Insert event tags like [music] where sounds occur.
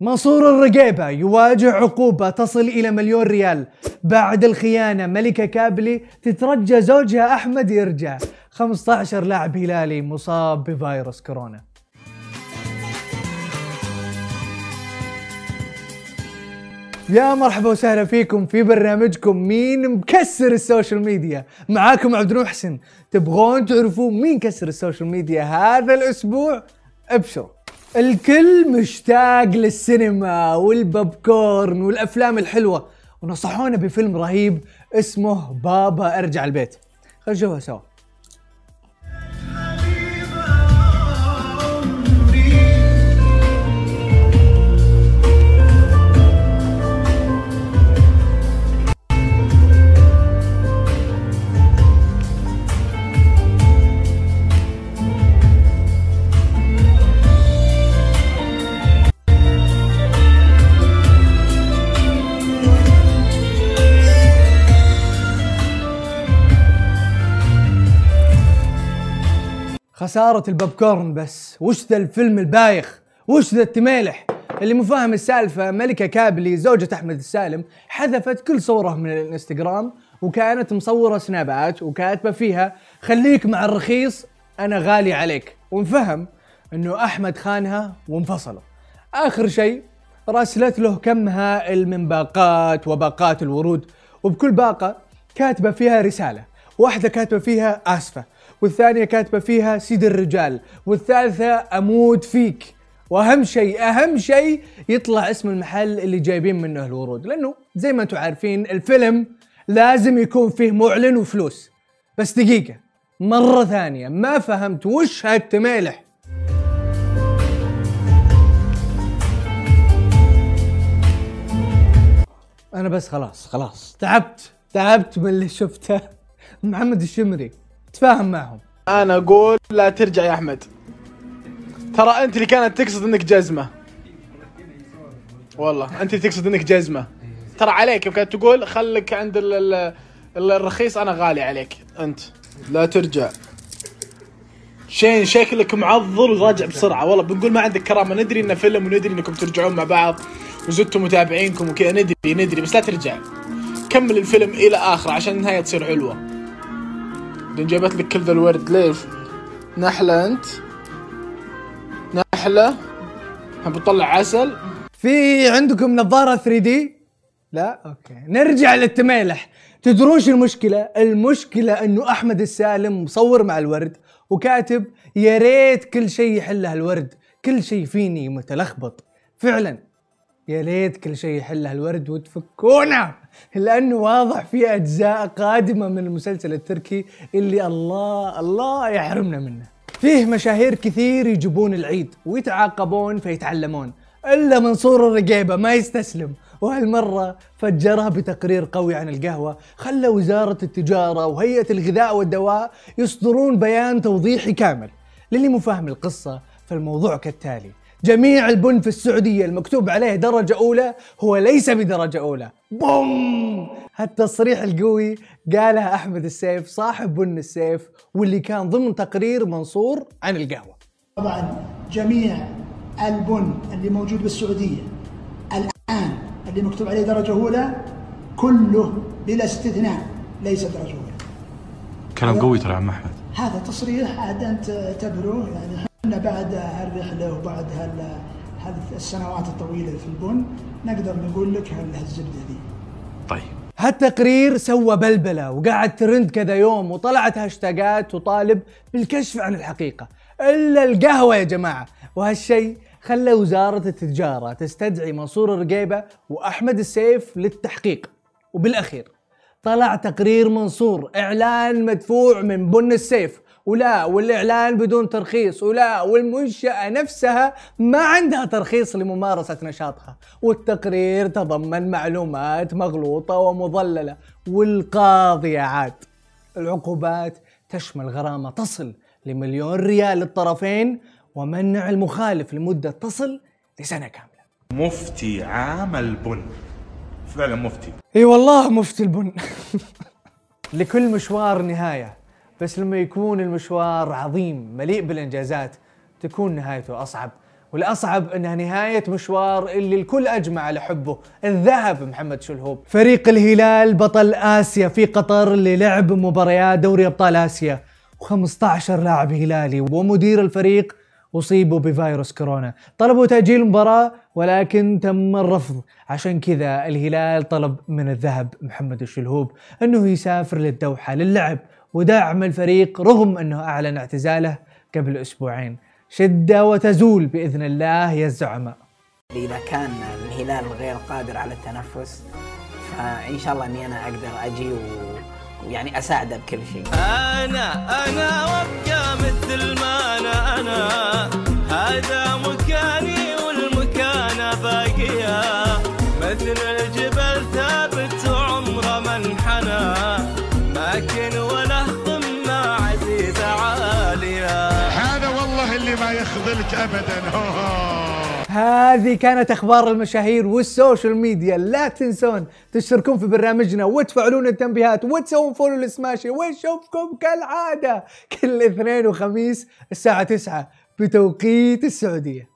منصور الرقيبة يواجه عقوبة تصل إلى مليون ريال. بعد الخيانة ملكة كابلي تترجى زوجها أحمد يرجع. 15 لاعب هلالي مصاب بفيروس كورونا. يا مرحبا وسهلا فيكم في برنامجكم مين مكسر ال social media. معاكم عبد المحسن تبغون تعرفون مين كسر ال social media هذا الأسبوع؟ ابشروا. الكل مشتاق للسينما والبوب كورن والأفلام الحلوة. ونصحونا بفيلم رهيب اسمه بابا ارجع البيت. خلينا نشوفه سوا. خسارة البوب كورن بس. وش ذا الفيلم البايخ؟ وش ذا التميلح اللي مو فاهم السالفة ملكة كابلي زوجة أحمد السالم حذفت كل صورة من الانستغرام وكانت مصورة سنابات وكاتبة فيها خليك مع الرخيص أنا غالي عليك. ونفهم أنه أحمد خانها وانفصلوا. آخر شيء راسلت له كم هائل من باقات وباقات الورود. وبكل باقة كاتبة فيها رسالة. واحدة كاتبة فيها آسفة. والثانية كاتبة فيها سيد الرجال والثالثة أموت فيك. وأهم شيء أهم شيء يطلع اسم المحل اللي جايبين منه الورود. لأنه زي ما أنتم عارفين الفيلم لازم يكون فيه معلن وفلوس. بس دقيقة مرة ثانية ما فهمت وش هالتميلح أنا بس خلاص خلاص تعبت تعبت من اللي شفته. [laughs] محمد الشمري. تفاهم معهم. أنا أقول لا ترجع يا أحمد. ترى أنت اللي كانت تقصد إنك جزمة. والله أنت اللي تقصد إنك جزمة. ترى عليك كانت تقول خلك عند ال ال ال- الرخيص أنا غالي عليك. أنت. لا ترجع. شين شكلك معضل وراجع بسرعة. والله بنقول ما عندك كرامة. ندري إنه فيلم وندري إنكم ترجعون مع بعض وزدتوا متابعينكم وكذا. ندري ندري بس لا ترجع. كمل الفيلم إلى آخره عشان النهاية تصير حلوة. بعدين جابت لك كل ذا الورد ليش؟ نحلة أنت؟ نحلة؟ هم بتطلع عسل؟ في عندكم نظارة 3D؟ لا okay نرجع للتميلح تدرون شو المشكلة؟ المشكلة إنه أحمد السالم مصور مع الورد وكاتب يا ريت كل شيء يحله الورد، كل شيء فيني متلخبط، فعلا يا ريت كل شيء يحله الورد وتفكونا لأنه واضح في أجزاء قادمة من المسلسل التركي اللي الله الله يحرمنا منه. فيه مشاهير كثير يجيبون العيد ويتعاقبون فيتعلمون إلا منصور الرقيبة ما يستسلم وهالمرة فجرها بتقرير قوي عن القهوة خلى وزارة التجارة وهيئة الغذاء والدواء يصدرون بيان توضيحي كامل للي مو فاهم القصة فالموضوع كالتالي جميع البن في السعودية المكتوب عليه درجة أولى هو ليس بدرجة أولى. بوم! هالتصريح القوي قالها أحمد السيف صاحب بن السيف واللي كان ضمن تقرير منصور عن القهوة. طبعا جميع البن اللي موجود بالسعودية الآن اللي مكتوب عليه درجة أولى كله بلا استثناء ليس درجه أولى. كلام قوي ترى يا عم أحمد. هذا تصريح عاد أنت اعتبره يعني إحنا بعد هالرحلة وبعد هال هذه السنوات الطويلة في البن نقدر نقول لك هال- هالزبدة ذي طيب. هالتقرير سوى بلبلة وقعد ترند كذا يوم وطلعت هاشتاجات تطالب بالكشف عن الحقيقة. إلا القهوة يا جماعة. وهالشيء خلى وزارة التجارة تستدعي منصور الرقيبة وأحمد السيف للتحقيق. وبالأخير طلع تقرير منصور إعلان مدفوع من بن السيف. ولا والإعلان بدون ترخيص ولا والمنشأة نفسها ما عندها ترخيص لممارسة نشاطها. والتقرير تضمن معلومات مغلوطة ومضللة والقاضي عاد. العقوبات تشمل غرامة تصل لمليون ريال للطرفين ومنع المخالف لمدة تصل لسنة كاملة. مفتي عام البن. فعلا مفتي. إي والله مفتي البن. [laughs] لكل مشوار نهاية. بس لما يكون المشوار عظيم مليء بالإنجازات تكون نهايته أصعب. والأصعب أنها نهاية مشوار اللي الكل أجمع على حبه الذهب محمد شلهوب. فريق الهلال بطل آسيا في قطر للعب مباريات دوري أبطال آسيا. و15 لاعب هلالي ومدير الفريق أصيبوا بفيروس كورونا. طلبوا تأجيل المباراة ولكن تم الرفض. عشان كذا الهلال طلب من الذهب محمد الشلهوب أنه يسافر للدوحة للعب. ودعم الفريق رغم أنه أعلن اعتزاله قبل أسبوعين. شدة وتزول بإذن الله يا الزعماء. إذا كان الهلال غير قادر على التنفس فإن شاء الله إني أنا أقدر أجي و... ويعني أساعده بكل شيء. أنا أنا يخذلك ابدا. [laughs] هذه كانت أخبار المشاهير والسوشيال ميديا لا تنسون تشتركون في برنامجنا وتفعلون التنبيهات وتسوون فولو لسماشي ونشوفكم كالعادة كل اثنين وخميس الساعة 9 بتوقيت السعودية